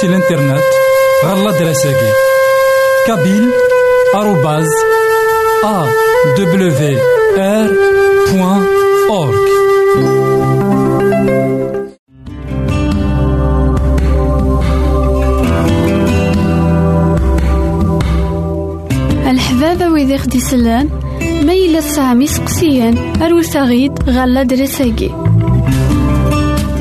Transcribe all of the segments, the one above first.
سي الانترنت غالا دراساكي كابيل آروباز أ دبليو آر بوان أورك الحبابة ويدي خدي سلان ما يلا سامي سقسيان أروسا غيد غالا دراساكي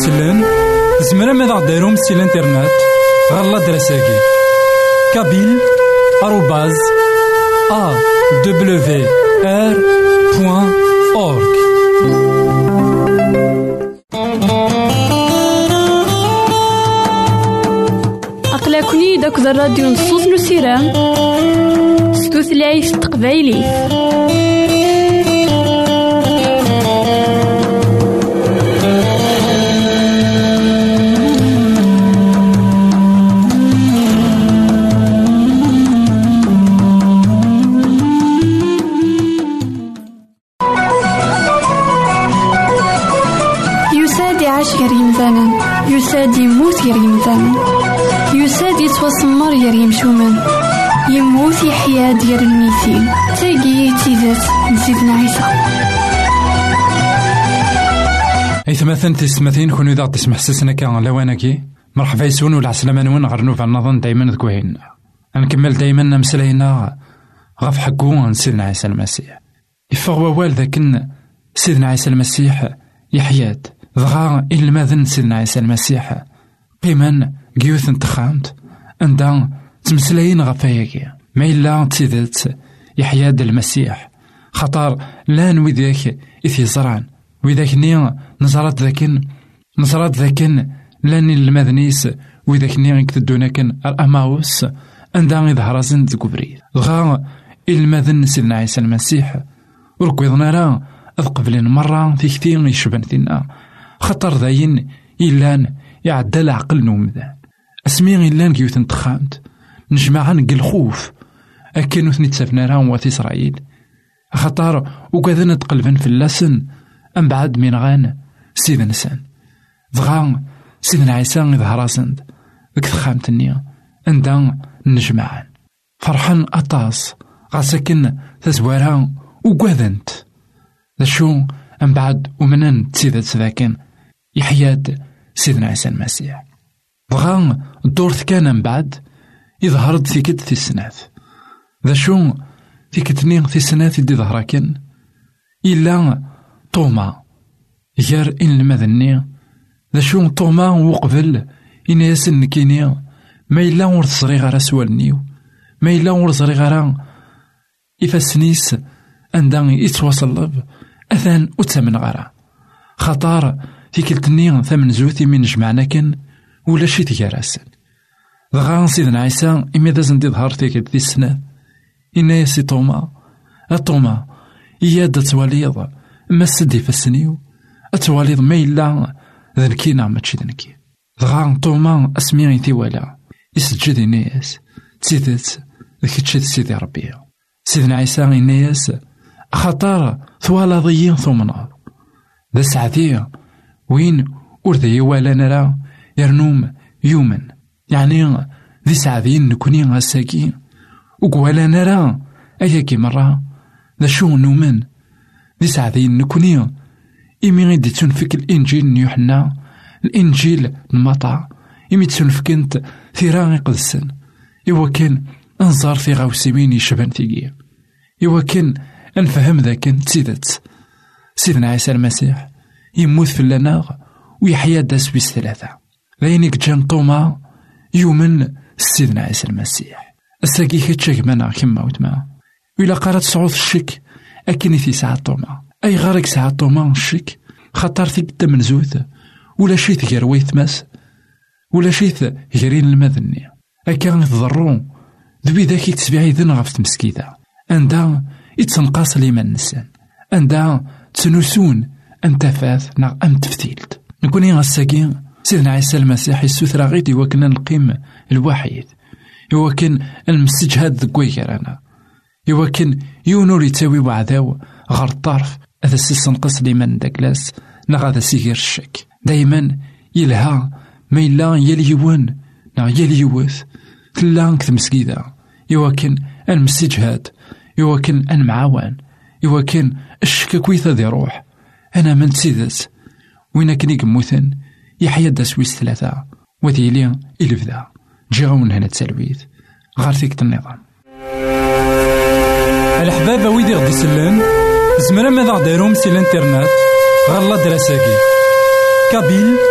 يسلن زمرا ماذا غديرهم سي الانترنت غالا دراساكي كابيل آروباز أ دبليو آر بوان أورك أقلكني داك الراديو نسيرام ستوثلايف تقبايلي يساد يموت غير يمثال يساد يتوسمر غير يمشومان يموت يحيا ديال الميتين. تاقي تيزات نسيتنا عيسى. ثمثن تسمثين كونو إذا تسمح سسنا كان لوانكي. مرحبا يسون ولا عسلامة نون غير نوفا النظن دايما ذكوهين نكمل دايما مسلاينا غف حقو سيدنا عيسى المسيح. يفغ ووال ذاك سيدنا عيسى المسيح يحياد ضغا إلماذن سيدنا عيسى المسيح قيما قيوث انتخامت عندها تمسلاين غفاياكي ما إلا تسيدت يحيى المسيح خطر لأن وذاك إثي زرعن وذاك ني نزرات ذاكن نزرات ذاكن لأن المذنيس وذاك ني يكتدونا كن الأماوس عندها يظهر زند كبري غا المذن سيدنا عيسى المسيح وركوضنا راه قبلين مرة في كثير يشبن فينا خطر ذاين إلان يعدى العقل نومذان أسمي إلان كيوث نتخامت. نجمع نقل الخوف أكن وثني تسافنا وات إسرائيل. خطر وكذا نتقلبن في اللسن أم بعد من غان سيد نسان. دغا سيدنا عيسى يظهر سند. ذك تخامت النية. عندها نجمعان. فرحان أطاس. غاسكن تزوارها وكذنت ذا شو أم بعد ومنن تسيدت ذاكن يحياد سيدنا عيسى المسيح. بغا الدور كان من بعد يظهر كد في السنات ذا شو كتني في السنات اللي ظهر كان؟ إلا طوما غير إن المذني. ذا شو طوما وقبل إن ياسن كيني. ما إلا ور تصري غير سوالنيو ما إلا ور تصري إفاسنيس عندها يتواصل أثان وتمن غيره خطار تيكلتني ثمن زوثي من جمعنا كان ولا شي تجارسن دغا سيدنا عيسى إما دازن دي ظهر تيكل دي السنة. إنا يا سي طوما أطوما إيا دا تواليض ما سدي فسنيو أتواليض ما إلا ذنكينا ماتشي ذنكي. دغا طوما أسمي ثي ولا يسجد إناياس تزيدت ذاك تشد سيدي ربي. سيدنا عيسى إناياس خطار ثوالا ضيين ثمنا. ذا سعدي وين ورد يوالا نرى يرنوم يومن يعني ذي سعدين نكوني غاساكي وقوالا نرى أياكي مرة ذا شو نومن ذي سعدين نكوني إمي غيدي تنفك الإنجيل نيوحنا. الإنجيل نمطع. إمي تنفكنت ثيرا قدسن إوا كان أنظر في غاوسيمين يشبان ثيقي إوا كان أنفهم ذاك تسيدت سيدنا عيسى المسيح. يموت في اللناغ ويحيا داس بيس ثلاثة لينك جان طوما يومن سيدنا عيسى المسيح. الساقي كتشاك منا كما وتما. وإلا قرات صعود الشك أكني في ساعة طوما. أي غارك ساعة طوما الشك خطر ثيك من زوث ولا شيت غير ويثماس ولا شيت غيرين المذني. أكا تضرون ذبي ذاك يتسبيعي ذن غف تمسكيتا عندها يتنقاص ليمان النسان عندها تنسون أم تفاث نا أم تفتيلت نكوني غساكي سيدنا عيسى المسيح يسوثرا غيد يوكنا نقيم الوحيد. يوكن المستجهاد ذك أنا. يوكن يونور يتاوي وعداو غير الطرف هذا سيسنقص لمن داكلاس نا غادا سيغير الشك. دايما يلها ما إلا يلي يوان نا يلي يوث. تلا كتمسكيدا يوكن المستجهاد يوكن المعاون. يوكن الشكاكويثا ذي روح. أنا من تسيدت وين كني قموثن يحيى دا سويس ثلاثة. وذي لي إلفدا جيغون هنا تسلويت غار ثيك النظام الحبابة ويدي غدي سلان زمرا ماذا غديرهم سي الانترنت. غالا دراساكي. kabyle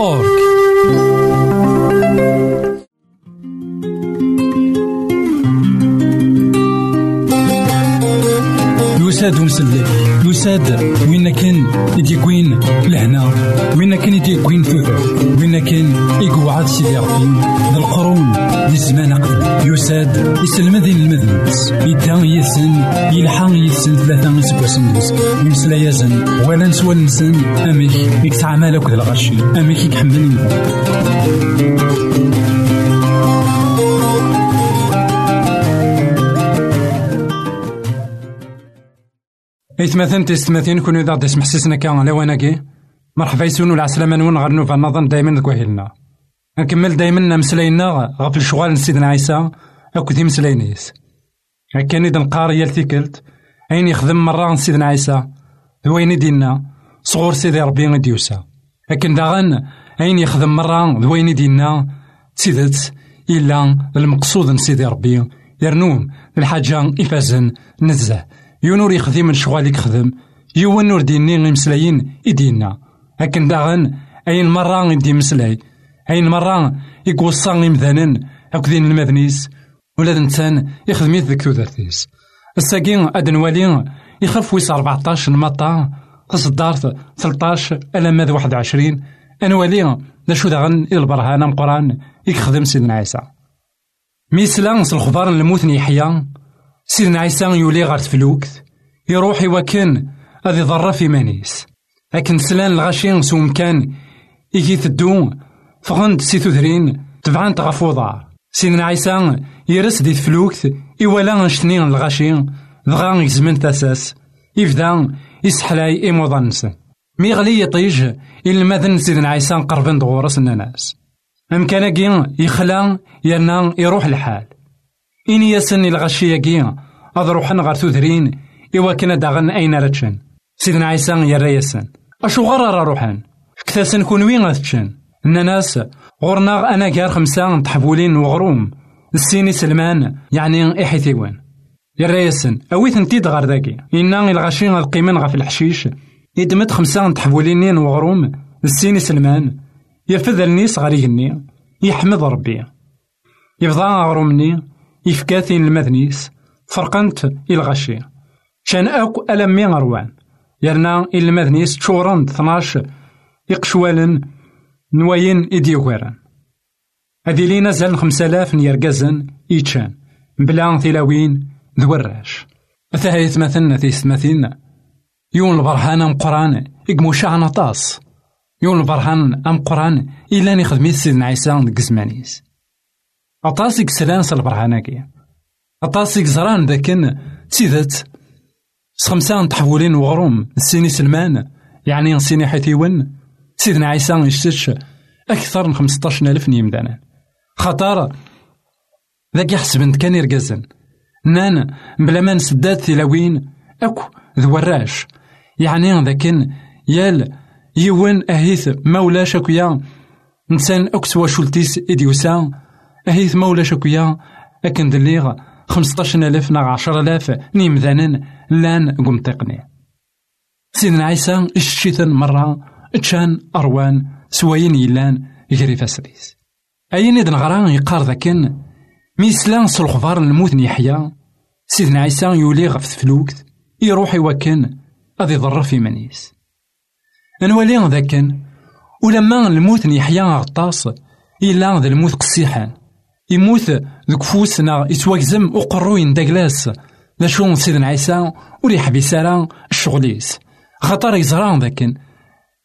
أورك يساد ونسلك يساد وين كان يديكوين لهنا؟ وين كان يديكوين ثوثر وين كان يقعد سيدي ربي؟ ذا ذي الزمان قبل. يساد يسلمذين المذنبس يدان يسن يلحق يسن ثلاثة يسقسن دوس يمسلا يزن ولا نسوى نسن. أميك يكتعمل أكد الغشي أميك يكحمل إثمثن تستمثين كونو إذا دسم حسسنا كان لواناكي مرحبا يسونو العسلامة نون غير نوفا نظن دايما ذك وهلنا نكمل دايما مسلاينا غف الشغال نسيدنا عيسى أكو مسلاينيس هكا نيد نقار يال تيكلت أين يخدم مرة سيدنا عيسى ذوين دينا صغور سيدي ربي غديوسا لكن داغن أين يخدم مرة. ذوين دينا سيدت إلا المقصود سيدي ربي. يرنوم الحاجة إفازن نزه. يونور يخدم الشغال يخدم. يوان نور ديني مسلايين إدينا لكن داغن أين مرة يدي مسلاي. أين مرة يقوصا إمذانا أكذين المذنيس ولا إنسان يخدم يذك تودرتيس الساقين أدن والي يخف ويس 14 المطا تصدارت 13 ألا ماذ 21 أنوالي دا شو داغن البرهان القرآن يخدم سيدنا عيسى ميسلا الخضار الموت يحيى سيدنا عيسى يولي غار تفلوكت يروح وكان هذي ضرة في مانيس لكن سلان الغاشي سوم كان يجي تدو فغند سي تثرين تبعان غف وضع. سيدنا عيسى يرس دي تفلوكت إولا نشتني الغاشي دغا يزمن تاساس. يفدا يسحلاي إموضانس مي غلي يطيج إلا ماذا سيدنا عيسى قربن دغورس الناس. أمكانكي يخلى يرنا يروح الحال. إني ياسن الغشياكي أض روحن غار تودرين إوا كنا داغن أين رتشن. سيدنا عيسى يرى ياسن. أشو غرر روحن؟ كتاسن كون وين الناس غورنا أنا كار خمسة تحبولين وغروم. السيني سلمان يعني إحيثيوان يرى ياسن أوي ثنتيد غار داكي إنا الغشين القيمن غف الحشيش. يدمت خمسة تحبولين وغروم. السيني سلمان يرفد النيس غير يحمد ربي. يفضى غرومني يفكاثين المذنيس. فرقنت الغشي كان أكو ألمي غروان. يرنا إلمذنيس تشورن 12 يقشوالن نواين إديوغيران هذي لينا زال خمسة آلاف نيرقزن إيتشان. بلا ثلاوين ذوراش. أثاهيت مثلنا ثيثمثين يون البرهان مقران إقموشا عن طاس يون البرهان أم قرآن إلا نخدمي سيدنا عيسى ديك زمانيس أطاس يكسلان البرهاناكي أطاس يكزران ذاكن تيدت خمسة تحولين وغروم السيني سلمان يعني سيني حيثيون. سيدنا عيسى يشتش أكثر من خمسطاش ألف نيمدانا خطر ذاك يحسبن كان يرقزن. نان بلا ما نسداد ثلاوين أكو ذوراش يعني ذاكن يال يوان أهيث مولاش أكويا نسان أكس شولتيس إديوسا. أهيث مولاش أكويا أكن دليغ خمسطاش ألف نا عشر ألاف نيمذانن لأن قمتقني. سيدنا عيسى الشيثن مرة. تشان أروان سواين يلان يجري فاسريس أين إذن غران يقار ذاكن ميسلان سلخبار الموت يحيى سيدنا عيسى يولي غف فلوكت يروح يوكن أذي ضر في منيس نولي ذاكن ولما الموت يحيى غطاس إلا ذا الموت قصيحان يموت ذك فوسنا يتواكزم وقرو يندقلاس شو سيدنا عيسى وريح بيسارا الشغليس خاطر يزران ذاكن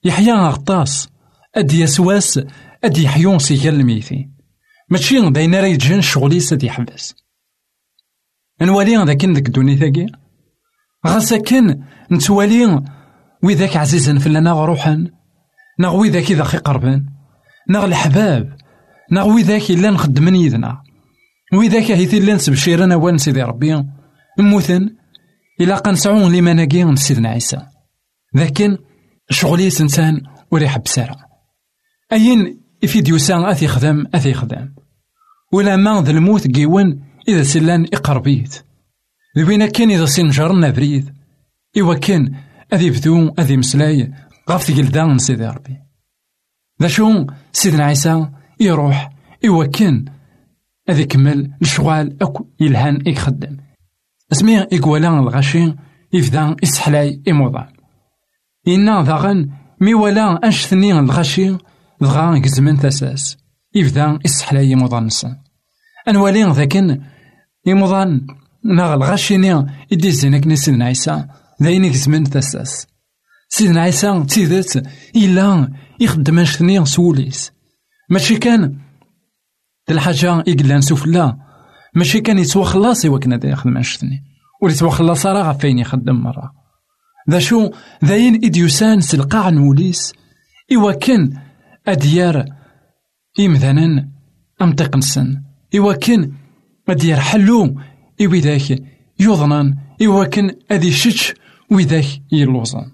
يحيى غطاس أد يسواس أد يحيون سيكال الميتين ماشي داين راه يتجن شغليس أد يحبس نوالي ذاكن ذاك الدوني ثاقي غاسا كان نتوالي وذاك عزيزا فلنا روحا نغ وذاك إذا خي قربان نغ الحباب نغ وذاك إلا نخدمن يدنا وذاك هيث إلا نسبشيرنا وان سيدي ربي نموثن إلا قنسعون لما ناقي سيدنا عيسى لكن شغلي سنسان وريح بسارة أين إفيديوسان أثي خدم أثي خدم ولا ما ذا الموت قيون إذا سلان إقربيت. ذوينا كان إذا سنجرنا بريد. إوا كان أذي بدو أذي مسلاي غاف تقلدان سيدي ربي. ذا شو سيدنا عيسى يروح إوا كان أذي كمل الشغال أكو يلهان يخدم اسمي إكوالا الغاشي يفدا إسحلاي إموضان. إنا ذاغن مي ولا أنشثني الغاشي دغا يزمن تاساس يبدا إسحلاي إموضان نسن أنوالي ذاكن إموضان ناغ الغاشيني إدي زينك سيدنا عيسى ذاين يزمن تاساس سيدنا عيسى تيدت إلا يخدم أنشثني سوليس ماشي كان الحاجة إقلان سفلا ماشي كان يتوخلاص إوا كان يخدم أنشثني ولي يتوخلاص راه غفين يخدم مرة ذا شو ذاين إديوسان سلقاع نوليس إوا كان أديار إمذانا نسن إوا كان أديار حلو إوي ذاك يوضنان إوا كان أدي شتش وذاك يلوزن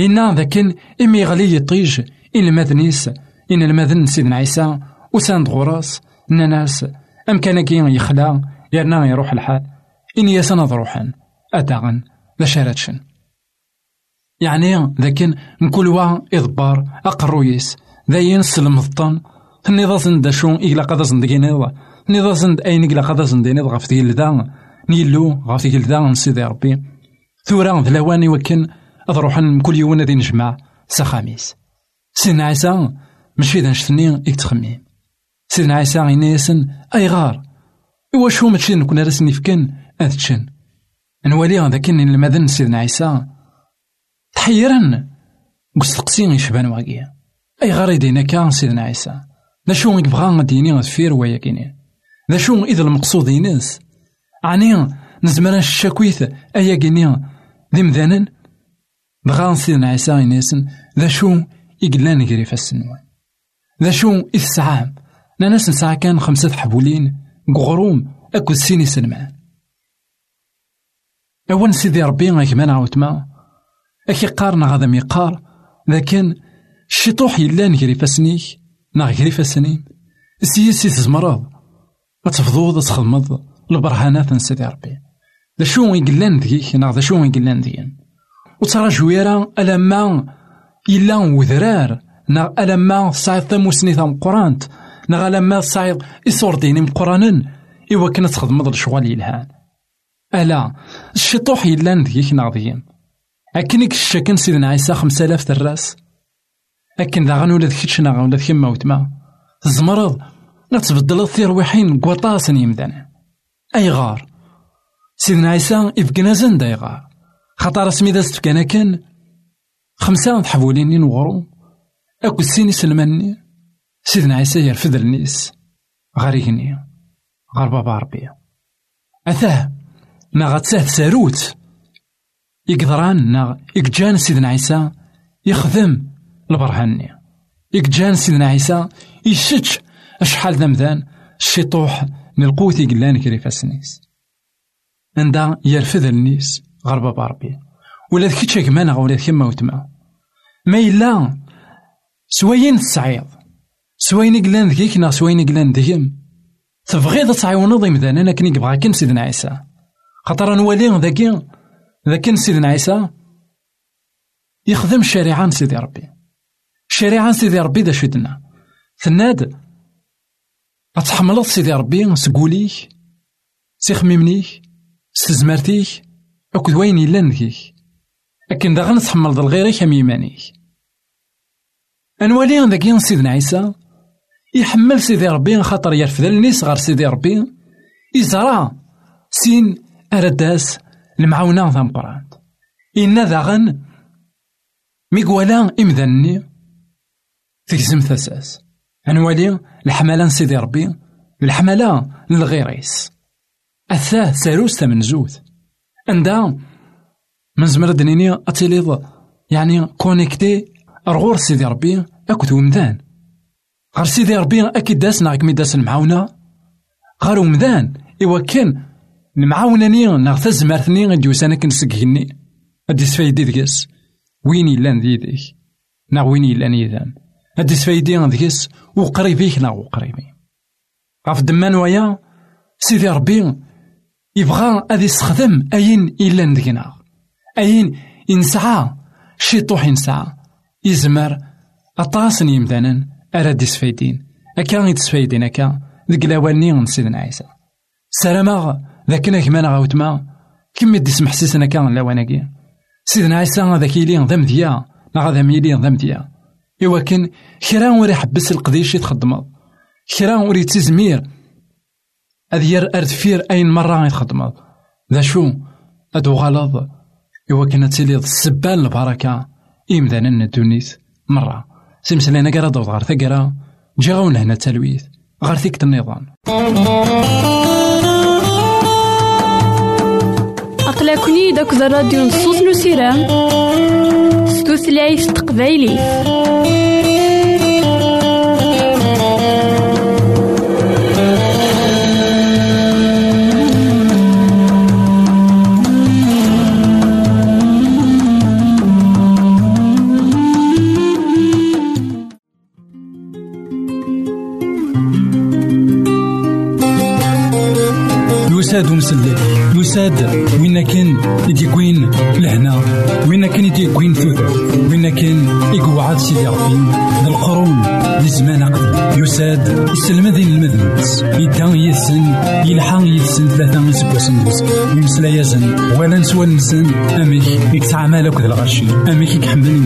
إنا ذاكن إمي غلي يطيج إن المذنيس إن المذن سيدنا عيسى وساند غراس ناس أم كان كي يخلا يرنا يروح الحال إن يسند روحا أداغن ذا شارتشن يعني ذاكن نكل وا إضبار أقرويس ذاين سلمضطن النظام دا شو إلا قد زندقينيض النظام أين إلا قد زندقينيض غف تيلدا نيلو غف تيلدا نسيدي ربي. ثورا ذلواني وكن أضروحن كل يوم ذي نجمع. سخاميس. سيدنا عيسى ماشي ذا نشتني إكتخميم سيدنا عيسى غينيسن أي غار إوا شو ماشي نكون راسني فكن أذتشن نوالي ذاك المذن سيدنا عيسى. تحيرن. قصدقسين يشبان واقيا. أي غار يدينا كان سيدنا عيسى. ذا شو يبغى غديني غتفير ويا كيني ذا شو إذا المقصود ينس. عني نزمر الشاكويث أيا كيني ذي مذانن دغا سيدنا عيسى ينسن. ذا شو يقلان نقري في السنوان. ذا شو إثسعام ناس نسعى كان خمسة حبولين. قغروم أكو سيني سلمان أول سيدي ربي غيكمان عاوتما أكي قارنا غادا ميقار لكن الشطوح يلا نقري فاسنيك نا غري فاسنين سيسي تزمرض تفضوض تخدمض البرهانات نسيدي ربي. ذا شو يقلان ذيك نا ذا شو يقلان ذيك وترى جويرا ألما إلا وذرار نا ألما صايد تموسني ثم قرانت نا ألما صايد إصور ديني مقرانا إوا كنا تخدمض الشغال يلهان. ألا الشطوح يلان ذيك ناضيين أكنك الشكن سيدنا عيسى خمسة آلاف تراس أكن ذا غنولا ذكيتش نا ولا ذكيما وتما تزمرض لا تبدل وحين قوطاسن يمدان أي غار؟ سيدنا عيسى إذ زند أي غار. خاطر سميدا ستفكانا كان. خمسة حبولين وغرو. أكو سيني سلماني سيدنا عيسى يرفد النيس. غاريغني غار بابا ربي. أثاه نا غتساه ساروت. يقدران نا يقجان سيدنا عيسى يخدم البرهاني يقجان سيدنا عيسى يشتش أشحال ذمذان الشيطوح من القوت يقلان كريفا سنيس عندها يرفد النيس غير بابا ربي. ولا ذكي تشاكمانا ولا ذكي موتما ما. إلا سوين تسعيض سوين قلان ذكيك نا سوين قلان ذكيم. تبغيض تعاونض إمذان أنا كني بغا كن سيدنا عيسى. خاطر نولي ذاكي ذاك سيدنا عيسى يخدم الشريعة سيدي ربي. الشريعة سيدي ربي دا شدنا ثناد غتحملض سيدي ربي سقوليك سيخميمنيك ستزمرتيك أكد وين يلان ذيك أكن داغا نتحمل ذا الغيرك أم يمانيك أنوالي ذاك سيدنا عيسى يحمل سيدي ربي خاطر يرفد الناس غير سيدي ربي. يزرع سين أرداس المعاونة ذا مقران إنا داغن ميقوالا إمذني تكزم ثساس. أنوالي الحملة سيدي ربي الحملة للغيريس. أثاه ساروس تمنزوث عندها من زمر دنيني أتيليض يعني كونيكتي رغور سيدي ربي أكد ومدان غير سيدي ربي أكيد داس ناغ كمي داس المعاونة. غير ومدان إوا كان المعاونة ناغ تزمرتني غدي وسانا كنسقهني. أدي سفايدي ديكس وين يلان ذيك؟ ناغ وين يلان يذان أدي سفايدي ديكس وقريبيك ناغ وقريبي. غاف دمان ويا؟ سيدي ربي يبغى أذي يستخدم أين إلا ندقنا أين ينسعى؟ شي طوح ينسعى. يزمر. أطاس يمدانا أراد يسفايدين أكا يتسفايدين أكا. ذك الأواني سيدنا عيسى. سلامة. ذاك كمان غاوتما كم يدي سمح سيسنا كان لواناكي سيدنا عيسى ذاك يلي ذا مذيا لا غادا ميلي ذا مذيا إوا كان كرا وري حبس القضيش يتخدم. كرا وري تزمير أذ ير أردفير أين مرة يتخدم. ذا شو؟ أدو غلط إوا كانت تلي السبان البركة. إمدانا الدونيت مرة. سمسلينا قرا دوض غار ثقرا جا غون هنا تلويث. غار ثيكت النظام. أقلكني داك الراديو نصوص نسيران ستوثلايف تقبايلي. يساد يسلم ذي المذنبس يسن يلحق يسن ثلاثة يسكوسن يمسلا يزن ولا نسوى نسن أميك. يتعامل أكد الغشي أميك يكحمل